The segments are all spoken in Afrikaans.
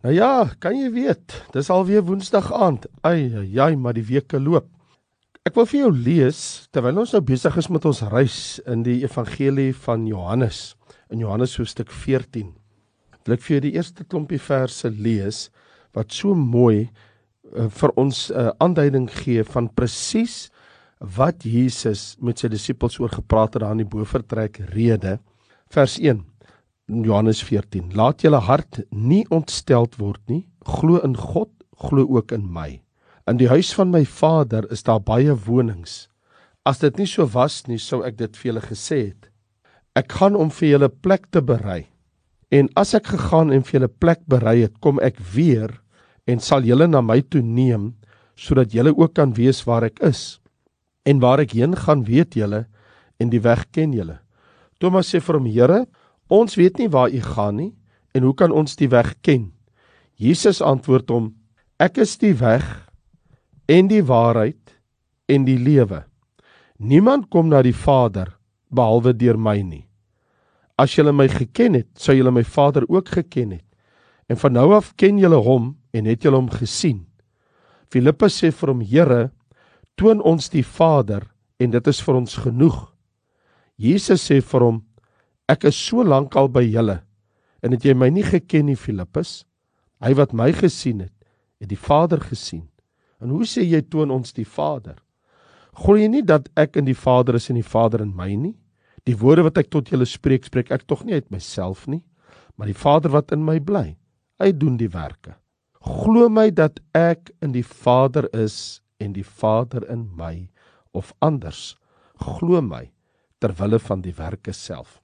Nou ja, kan jy weet, dis alweer Woensdag aand. Ai, ai, maar die week loop. Ek wil vir jou lees terwyl ons nou besig is met ons reis in die evangelie van Johannes in Johannes hoofstuk 14. Wil ek vir jou die eerste klompie verse lees wat so mooi uh, vir ons 'n uh, aanduiding gee van presies wat Jesus met sy disippels oor gepraat het daar in die bofortrek rede. Vers 1 Johannes 14. Laat julle hart nie ontsteld word nie. Glo in God, glo ook in my. In die huis van my Vader is daar baie wonings. As dit nie so was nie, sou ek dit vir julle gesê het. Ek gaan om vir julle plek te berei. En as ek gegaan en vir julle plek berei het, kom ek weer en sal julle na my toe neem sodat julle ook kan weet waar ek is. En waar ek heen gaan, weet julle en die weg ken julle. Thomas sê vir hom: "Here, Ons weet nie waar u gaan nie en hoe kan ons die weg ken? Jesus antwoord hom: Ek is die weg en die waarheid en die lewe. Niemand kom na die Vader behalwe deur my nie. As julle my geken het, sou julle my Vader ook geken het. En van nou af ken julle hom en het julle hom gesien. Filippus sê vir hom: Here, toon ons die Vader en dit is vir ons genoeg. Jesus sê vir hom: Ek is so lank al by julle en het jy my nie geken nie Filippus? Hy wat my gesien het, het die Vader gesien. En hoe sê jy toon ons die Vader? Glo jy nie dat ek in die Vader is en die Vader in my nie? Die woorde wat ek tot julle spreek, spreek ek tog nie uit myself nie, maar die Vader wat in my bly, hy doen die werke. Glo my dat ek in die Vader is en die Vader in my of anders. Glo my ter wille van die werke self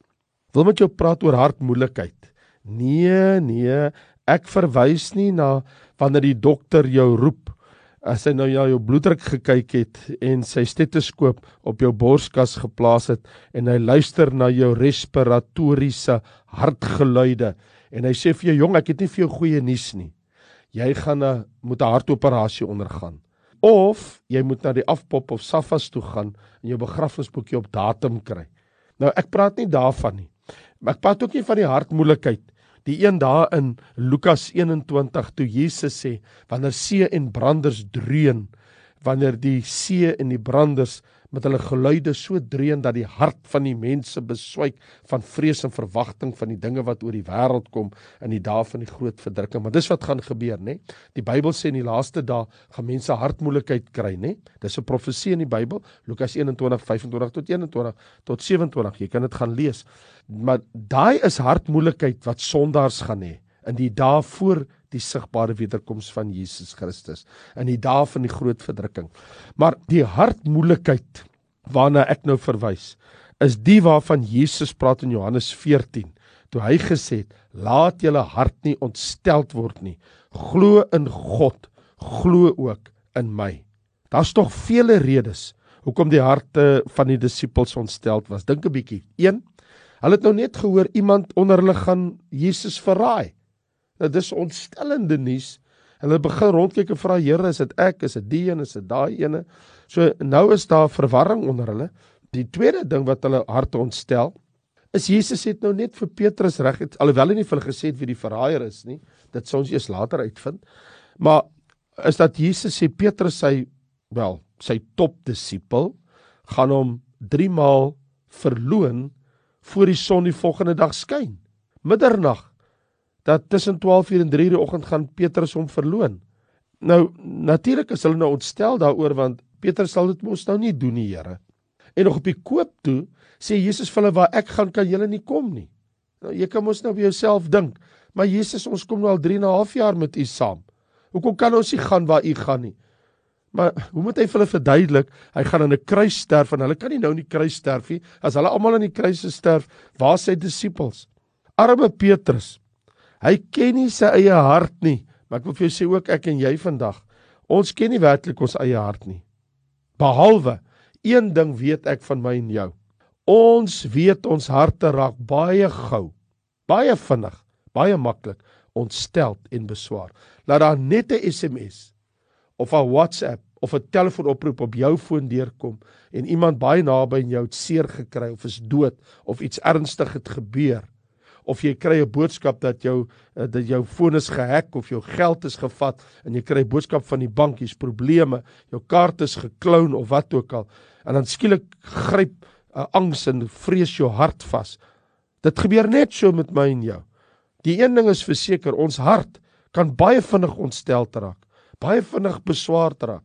wil met jou praat oor hartmoeilikheid. Nee, nee, ek verwys nie na wanneer die dokter jou roep as hy nou jou bloeddruk gekyk het en sy stetoskoop op jou borskas geplaas het en hy luister na jou respiratoriese hartgeluide en hy sê vir jou jong ek het nie vir jou goeie nuus nie. Jy gaan 'n moet 'n hartoperasie ondergaan. Of jy moet na die afpop of Safas toe gaan en jou begrafnisboekie op datum kry. Nou ek praat nie daarvan nie. Maar praat ook nie van die hartmoeilikheid. Die een daar in Lukas 21 toe Jesus sê wanneer see en branders dreun, wanneer die see en die branders met hulle geluide so dreun dat die hart van die mense beswyk van vrees en verwagting van die dinge wat oor die wêreld kom in die dae van die groot verdrukking. Maar dis wat gaan gebeur, nê? Die Bybel sê in die laaste dae gaan mense hartmoeilikheid kry, nê? Dis 'n profesie in die Bybel, Lukas 21:25 tot 21 tot 27. Jy kan dit gaan lees. Maar daai is hartmoeilikheid wat sondaars gaan hê in die dae voor die sigbare wederkoms van Jesus Christus in die dae van die groot verdrukking. Maar die hartmoeilikheid waarna ek nou verwys, is die waarvan Jesus praat in Johannes 14, toe hy gesê het: "Laat julle hart nie ontsteld word nie. Glo in God, glo ook in my." Daar's tog vele redes hoekom die harte van die disippels ontsteld was. Dink 'n bietjie. 1 Hulle het nou net gehoor iemand onder hulle gaan Jesus verraai. Nou dis ontstellende nuus. Hulle begin rondkyk en vra Here, is dit ek? Is dit die een? Is dit daai ene? So nou is daar verwarring onder hulle. Die tweede ding wat hulle harte ontstel, is Jesus het nou net vir Petrus reg het alhoewel hy nie vir hulle gesê het wie die verraaier is nie. Dit sou ons eers later uitvind. Maar is dat Jesus sê Petrus sy wel, sy topdisipel gaan hom 3 maal verloon voor die son die volgende dag skyn. Middernag dat tussen 12:00 en 3:00 die oggend gaan Petrus hom verloon. Nou natuurlik is hulle nou ontstel daaroor want Petrus sal dit mos nou nie doen nie, Here. En nog op die koop toe sê Jesus vir hulle waar ek gaan kan julle nie kom nie. Nou jy kan mos nou by jouself dink, maar Jesus ons kom nou al 3 en 'n half jaar met u saam. Hoekom kan ons nie gaan waar u gaan nie? Maar hoe moet hy vir hulle verduidelik? Hy gaan aan 'n kruis sterf en hulle kan nie nou in die kruis sterf nie. As hulle almal aan die kruis sterf, waar is sy disippels? Arme Petrus. Hy ken nie sy eie hart nie. Maar ek wil vir jou sê ook ek en jy vandag, ons ken nie werklik ons eie hart nie. Behalwe een ding weet ek van my en jou. Ons weet ons harte raak baie gou, baie vinnig, baie maklik ontstel en beswaar. Laat daar net 'n SMS of 'n WhatsApp of 'n telefoonoproep op jou foon deurkom en iemand baie naby aan jou het seer gekry of is dood of iets ernstig het gebeur of jy kry 'n boodskap dat jou uh, dat jou foon is gehack of jou geld is gevat en jy kry 'n boodskap van die bank, hier's probleme, jou kaart is gekloun of wat ook al. En dan skielik gryp uh, angs en vrees jou hart vas. Dit gebeur net so met my en jou. Die een ding is verseker, ons hart kan baie vinnig ontstel raak, baie vinnig beswaar raak.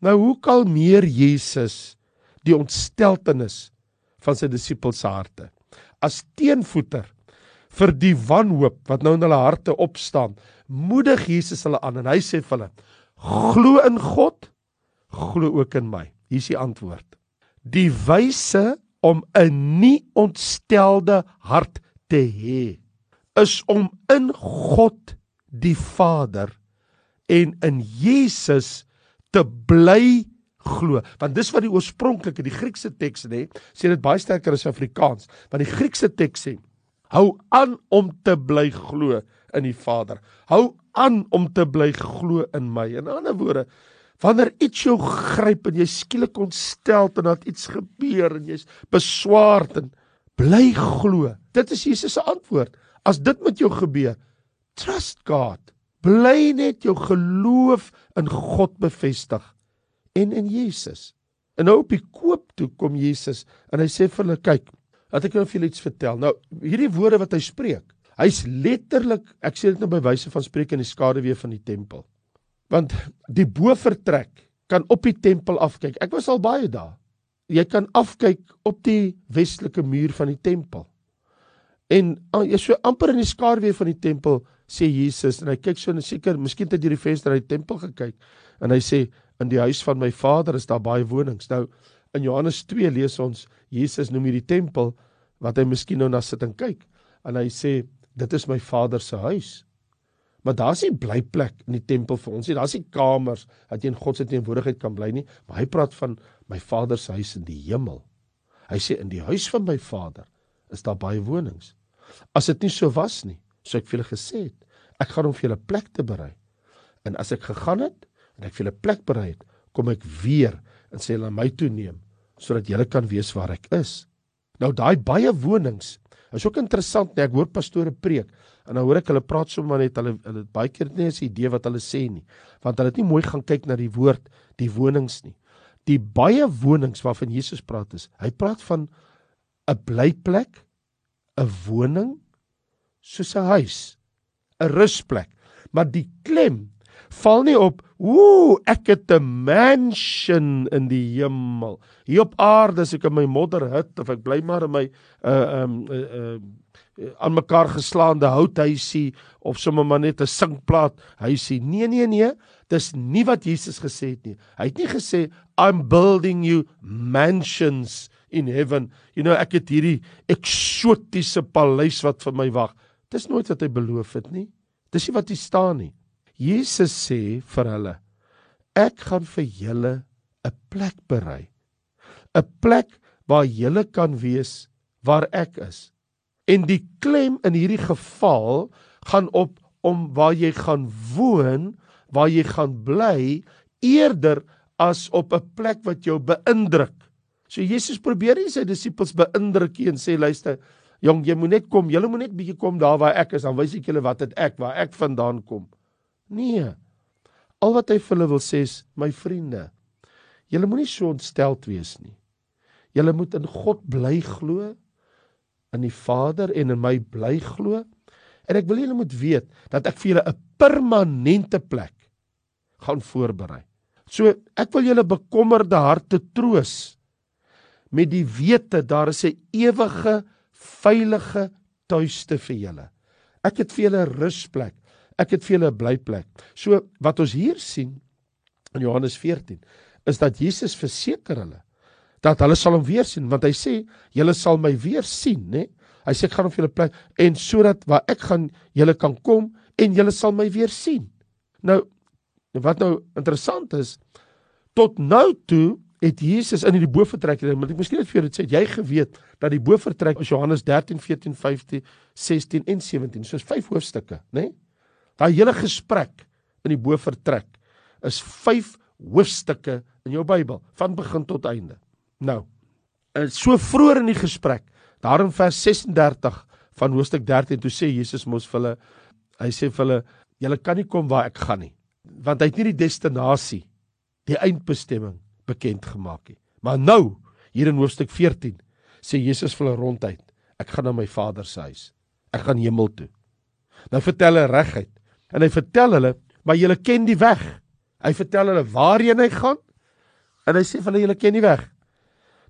Nou hoe kalmeer Jesus die ontsteltenis van sy disippels se harte? As teenvoeter vir die wanhoop wat nou in hulle harte opstaan, moedig Jesus hulle aan en hy sê vir hulle: "Glo in God, glo ook in my." Hier is die antwoord. Die wyse om 'n nie ontstelde hart te hê is om in God die Vader en in Jesus te bly glo. Want dis wat die oorspronklike, die Griekse teks sê, sê dit baie sterker as Afrikaans. Want die Griekse teks sê: Hou aan om te bly glo in die Vader. Hou aan om te bly glo in my. In ander woorde, wanneer iets jou gryp en jy skielik ontstel en dat iets gebeur en jy's beswaard en bly glo. Dit is Jesus se antwoord. As dit met jou gebeur, trust God. Bly net jou geloof in God bevestig en in Jesus. En nou op die koop toe kom Jesus en hy sê vir hulle kyk, laat ek nou vir julle iets vertel. Nou hierdie woorde wat hy spreek, hy's letterlik, ek sê dit nou by wyse van spreek in die skaduwee van die tempel. Want die bovertrek kan op die tempel afkyk. Ek was al baie daar. Jy kan afkyk op die westelike muur van die tempel. En ah, jy so amper in die skaduwee van die tempel sê Jesus en hy kyk so en seker, miskien het hy deur die venster uit die tempel gekyk en hy sê in die huis van my Vader is daar baie wonings. Nou in Johannes 2 lees ons Jesus noem hierdie tempel wat hy miskien nou na sit en kyk en hy sê dit is my Vader se huis. Maar daar's nie blyplek in die tempel vir ons nie. Daar's nie kamers dat jy in God se teenwoordigheid kan bly nie, maar hy praat van my Vader se huis in die hemel. Hy sê in die huis van my Vader is daar baie wonings. As dit nie so was nie, sou ek vir julle gesê het, ek gaan om vir julle plek te berei. En as ek gegaan het en ek vir julle plek berei het, kom ek weer en sê hulle my toe neem sodat julle kan weet waar ek is. Nou daai baie wonings is ook interessant, nee, ek hoor pastore preek en dan hoor ek hulle praat sommer net hulle hulle baie keer nie 'n idee wat hulle sê nie, want hulle het nie mooi gaan kyk na die woord, die wonings nie. Die baie wonings waarvan Jesus praat is, hy praat van 'n blyplek, 'n woning soos 'n huis, 'n rusplek. Maar die klem val nie op, ooh, ek het 'n mansion in die hemel. Hier op aarde as ek in my modderhut of ek bly maar in my uh um uh, uh aan mekaar geslaande houthuisie of sommer maar net 'n sinkplaat huisie. Nee nee nee, dis nie wat Jesus gesê het nie. Hy het nie gesê I'm building you mansions in heaven. You know, ek het hierdie eksotiese paleis wat vir my wag. Dis nooit wat hy beloof het nie. Dis nie wat hier staan nie. Jesus sê vir hulle: Ek gaan vir julle 'n plek berei. 'n Plek waar julle kan wees waar ek is. En die klem in hierdie geval gaan op om waar jy gaan woon, waar jy gaan bly eerder as op 'n plek wat jou beïndruk. So Jesus probeer nie sy disippels beïndruk nie en sê luister, jong, jy moet net kom, julle moet net bietjie kom daar waar ek is, dan wys ek julle wat dit ek waar ek vandaan kom. Nee. Al wat hy vir hulle wil sê is, my vriende, julle moenie so ontsteld wees nie. Julle moet in God bly glo, in die Vader en in my bly glo. En ek wil julle moet weet dat ek vir julle 'n permanente plek gaan voorberei. So ek wil julle bekommerde harte troos met die wete daar is 'n ewige veilige tuiste vir julle. Ek het vir julle 'n rusplek. Ek het vir julle 'n blyplek. So wat ons hier sien in Johannes 14 is dat Jesus verseker hulle dat hulle sal hom weer sien want hy sê julle sal my weer sien, né? Hy sê ek gaan vir julle plek en sodat waar ek gaan julle kan kom en julle sal my weer sien. Nou wat nou interessant is tot nou toe het Jesus in hierdie bofortrek, maar ek miskien net vir dit sê, jy geweet dat die bofortrek is Johannes 13, 14, 15, 16 en 17, soos vyf hoofstukke, né? Nee? Daai hele gesprek in die bofortrek is vyf hoofstukke in jou Bybel van begin tot einde. Nou, so vroeër in die gesprek, daar in vers 36 van hoofstuk 13 toe sê Jesus mos vir hulle hy sê vir hulle julle kan nie kom waar ek gaan nie want hy het nie die destinasie die eindbestemming bekend gemaak nie. Maar nou hier in hoofstuk 14 sê Jesus vir hulle ronduit ek gaan na my Vader se huis. Ek gaan hemel toe. Nou vertel hy reguit en hy vertel hulle maar julle ken die weg hy vertel hulle waarheen hy gaan en hy sê vir hulle julle ken die weg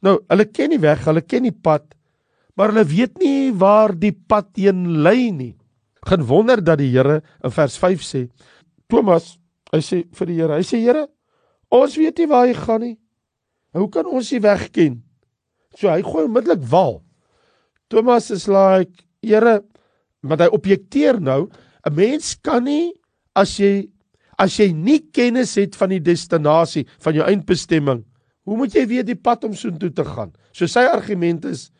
nou hulle ken die weg hulle ken die pad maar hulle weet nie waar die pad heen lei nie. Geen wonder dat die Here in vers 5 sê, Thomas, hy sê vir die Here, hy sê Here, ons weet nie waar hy gaan nie. Hoe kan ons die weg ken? So hy gooi onmiddellik wal. Thomas is like, Here, maar hy objekteer nou, 'n mens kan nie as jy as jy nie kennis het van die destinasie van jou eindbestemming, hoe moet jy weet die pad om soontoe te gaan? So sy argument is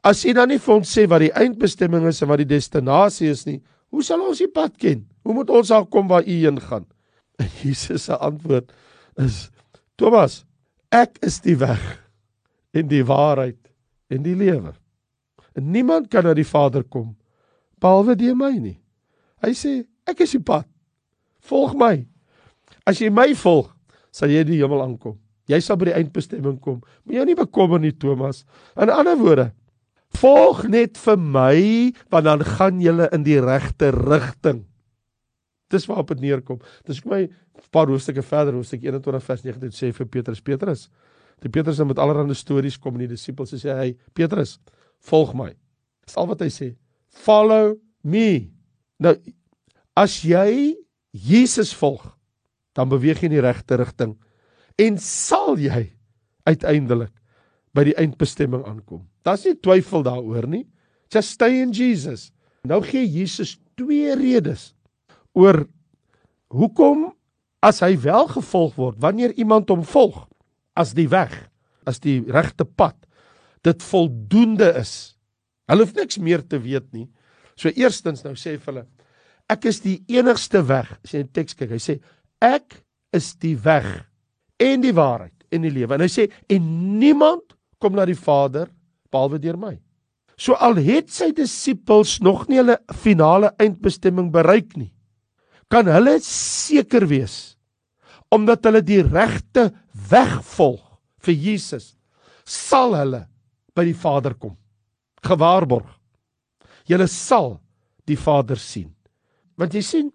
As jy dan nie vir ons sê wat die eindbestemming is en wat die destinasie is nie, hoe sal ons die pad ken? Hoe moet ons daar kom waar u heen gaan? En Jesus se antwoord is: Thomas, ek is die weg en die waarheid en die lewe. En niemand kan na die Vader kom behalwe deur my nie. Hy sê, ek is die pad. Volg my. As jy my volg, sal jy die hemel aankom. Jy sal by die eindbestemming kom. Moet jou nie bekommer nie, Thomas. In ander woorde, Volg net vir my want dan gaan julle in die regte rigting. Dis waarop dit neerkom. Dis kom my 'n paar hoofstukke verder, hoofstuk 21 vers 19 sê vir Petrus, Petrus. Die Petrus het met allerlei stories kom en die disippels sê hy, Petrus, volg my. Dis al wat hy sê. Follow me. Nou as jy Jesus volg, dan beweeg jy in die regte rigting en sal jy uiteindelik by die eindbestemming aankom. Daar's nie twyfel daaroor nie. Just stay in Jesus. Nou gee Jesus twee redes oor hoekom as hy wel gevolg word, wanneer iemand hom volg as die weg, as die regte pad, dit voldoende is. Hulle hoef niks meer te weet nie. So eerstens nou sê vir hulle ek is die enigste weg. As jy in die teks kyk, hy sê ek is die weg en die waarheid en die lewe. En hy sê en niemand kom na die Vader behalwe deur my. So al het sy disippels nog nie hulle finale eindbestemming bereik nie, kan hulle seker wees omdat hulle die regte weg volg vir Jesus, sal hulle by die Vader kom. Gewaarborg. Julle sal die Vader sien. Want jy sien,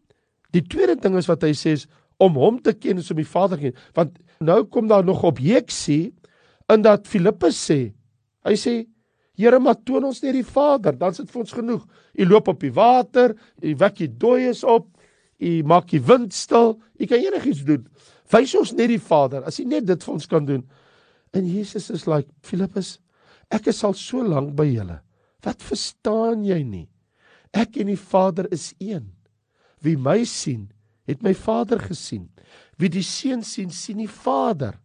die tweede ding is wat hy sê is om hom te ken is om die Vader te ken. Want nou kom daar nog objeksie in dat Filippus sê, hy sê Here, maar toon ons net die Vader, dan is dit vir ons genoeg. U loop op die water, u wek die dooies op, u maak die wind stil, u kan enigiets doen. Wys ons net die Vader, as u net dit vir ons kan doen. En Jesus is like, Filippus, ek is al so lank by julle. Wat verstaan jy nie? Ek en die Vader is een. Wie my sien, het my Vader gesien. Wie die Seun sien, sien die Vader.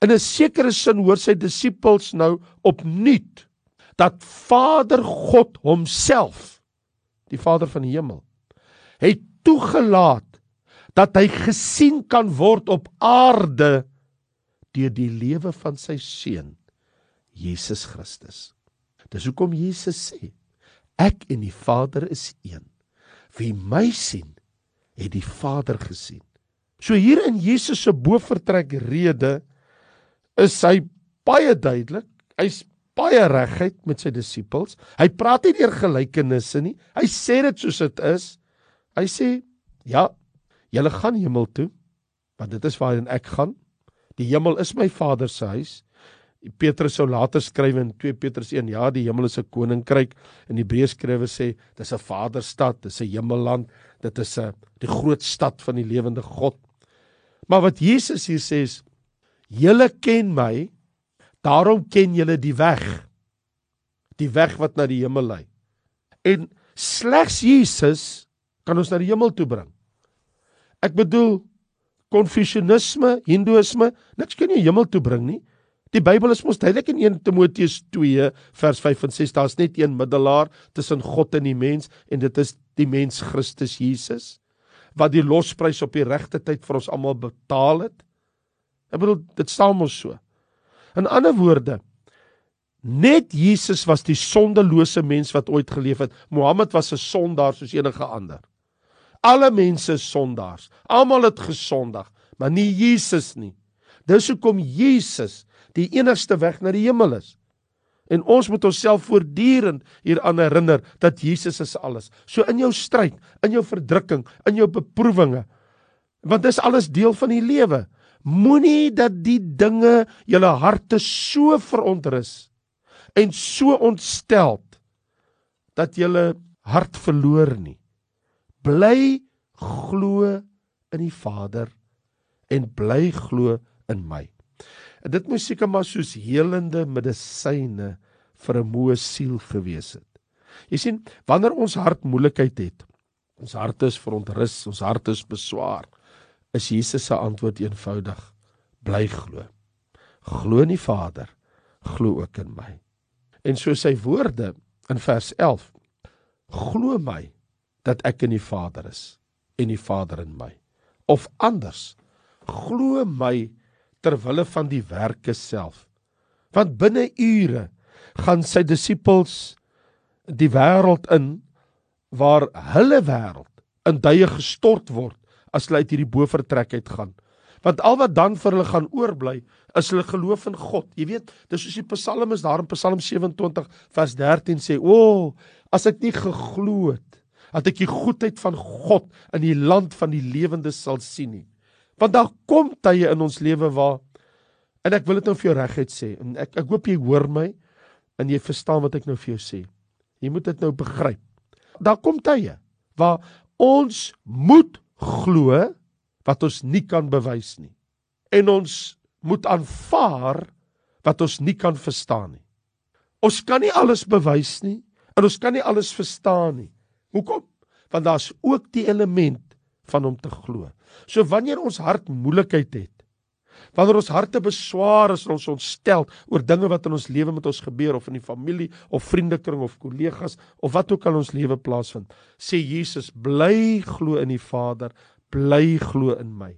In 'n sekere sin hoor sy disippels nou opnuut dat Vader God homself, die Vader van die hemel, het toegelaat dat hy gesien kan word op aarde deur die lewe van sy seun Jesus Christus. Dis hoekom Jesus sê, ek en die Vader is een. Wie my sien, het die Vader gesien. So hier in Jesus se bofortrek rede is hy baie duidelik. Hy's baie regheid met sy disippels. Hy praat nie deur gelykenisse nie. Hy sê dit soos dit is. Hy sê, "Ja, julle gaan hemel toe, want dit is waarheen ek gaan. Die hemel is my Vader se huis." Petrus sou later skryf in 2 Petrus 1, "Ja, die hemel is 'n koninkryk." In Hebreërs skrywe sê, "Dis 'n Vaderstad, dis 'n hemelland, dit is 'n die groot stad van die lewende God." Maar wat Jesus hier sê is, "Julle ken my Daarom ken julle die weg. Die weg wat na die hemel lei. En slegs Jesus kan ons na die hemel toe bring. Ek bedoel Konfusianisme, Hindoeïsme, niks kan jou hemel toe bring nie. Die Bybel is mos duidelik in 1 Timoteus 2 vers 5 en 6 daar's net een middelaar tussen God en die mens en dit is die mens Christus Jesus wat die losprys op die regte tyd vir ons almal betaal het. Ek bedoel dit staan mos so. In ander woorde, Net Jesus was die sondelose mens wat ooit geleef het. Mohammed was 'n sondaar soos enige ander. Alle mense is sondaars. Almal het gesondag, maar nie Jesus nie. Dis hoekom Jesus die enigste weg na die hemel is. En ons moet onsself voortdurend hieraan herinner dat Jesus is alles. So in jou stryd, in jou verdrukking, in jou beproewinge, want dis alles deel van die lewe. Moenie dat die dinge julle harte so verontrus en so ontstel dat julle hart verloor nie. Bly glo in die Vader en bly glo in my. En dit moes seker maar soos helende medisyne vir 'n moe siel gewees het. Jy sien, wanneer ons hart moeilikheid het, ons hart is verontrus, ons hart is beswaar, is Jesus se antwoord eenvoudig: bly glo. Glo in die Vader, glo ook in my. En so sy woorde in vers 11: Glo my dat ek in die Vader is en die Vader in my. Of anders, glo my ter wille van die werke self. Want binne ure gaan sy disippels die wêreld in waar hulle wêreld in duie gestort word as hulle uit hierdie bovertrek uit gaan. Want al wat dan vir hulle gaan oorbly is hulle geloof in God. Jy weet, dis soos die Psalm is daar in Psalm 27 vers 13 sê: "O, oh, as ek nie geglo het dat ek die goedheid van God in die land van die lewendes sal sien nie." Want daar kom tye in ons lewe waar en ek wil dit nou vir jou reguit sê en ek ek hoop jy hoor my en jy verstaan wat ek nou vir jou sê. Jy moet dit nou begryp. Daar kom tye waar ons moet glo wat ons nie kan bewys nie. En ons moet aanvaar wat ons nie kan verstaan nie. Ons kan nie alles bewys nie en ons kan nie alles verstaan nie. Hoekom? Want daar's ook die element van om te glo. So wanneer ons hart moeilikheid het, wanneer ons harte beswaar is en ons ontstel oor dinge wat in ons lewe met ons gebeur of in die familie of vriendekring of kollegas of wat ook al ons lewe plaasvind, sê Jesus, bly glo in die Vader, bly glo in my.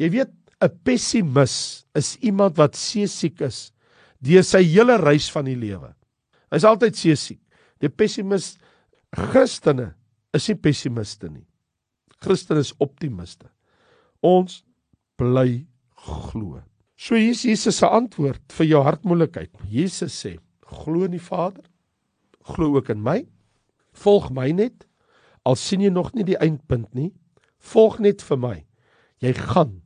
Jy weet, 'n pessimis is iemand wat seesiek is deur sy hele reis van die lewe. Hy's altyd seesiek. Die pessimis Christene is nie pessimiste nie. Christen is optimiste. Ons bly glo. So hier is Jesus se antwoord vir jou hartmoelikheid. Jesus sê: Glo in die Vader, glo ook in my. Volg my net al sien jy nog nie die eindpunt nie. Volg net vir my. Jy gaan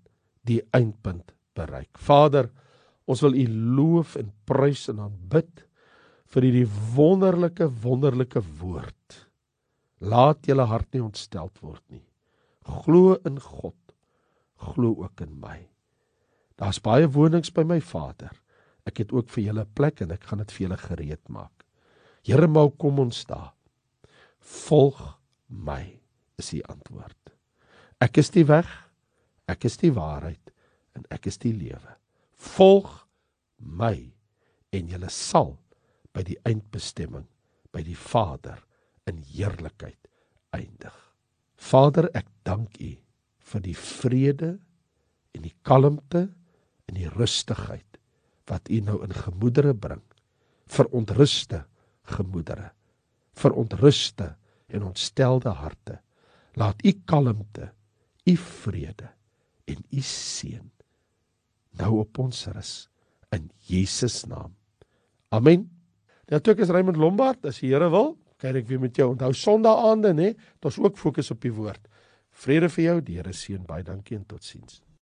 die eindpunt bereik. Vader, ons wil U loof en prys en aanbid vir hierdie wonderlike wonderlike woord. Laat julle hart nie ontsteld word nie. Glo in God. Glo ook in my. Daar's baie wonings by my Vader. Ek het ook vir julle plek en ek gaan dit vir julle gereed maak. Here, maar kom ons daar. Volg my is die antwoord. Ek is die weg, ek is die waarheid en ek is die lewe. Volg my en julle sal by die eindbestemming by die Vader in heerlikheid eindig. Vader, ek dank U vir die vrede en die kalmte en die rustigheid wat u nou in gemoedere bring. Vir ontruste gemoedere vir ontruste en ontstelde harte. Laat u kalmte u vrede en u seën nou op ons rus in Jesus naam. Amen. Natuurlik is Raymond Lombard as die Here wil kyk ek weer met jou. Onthou Sondae aande nê dit ons ook fokus op die woord vrede vir jou die Here seën. Baie dankie en totsiens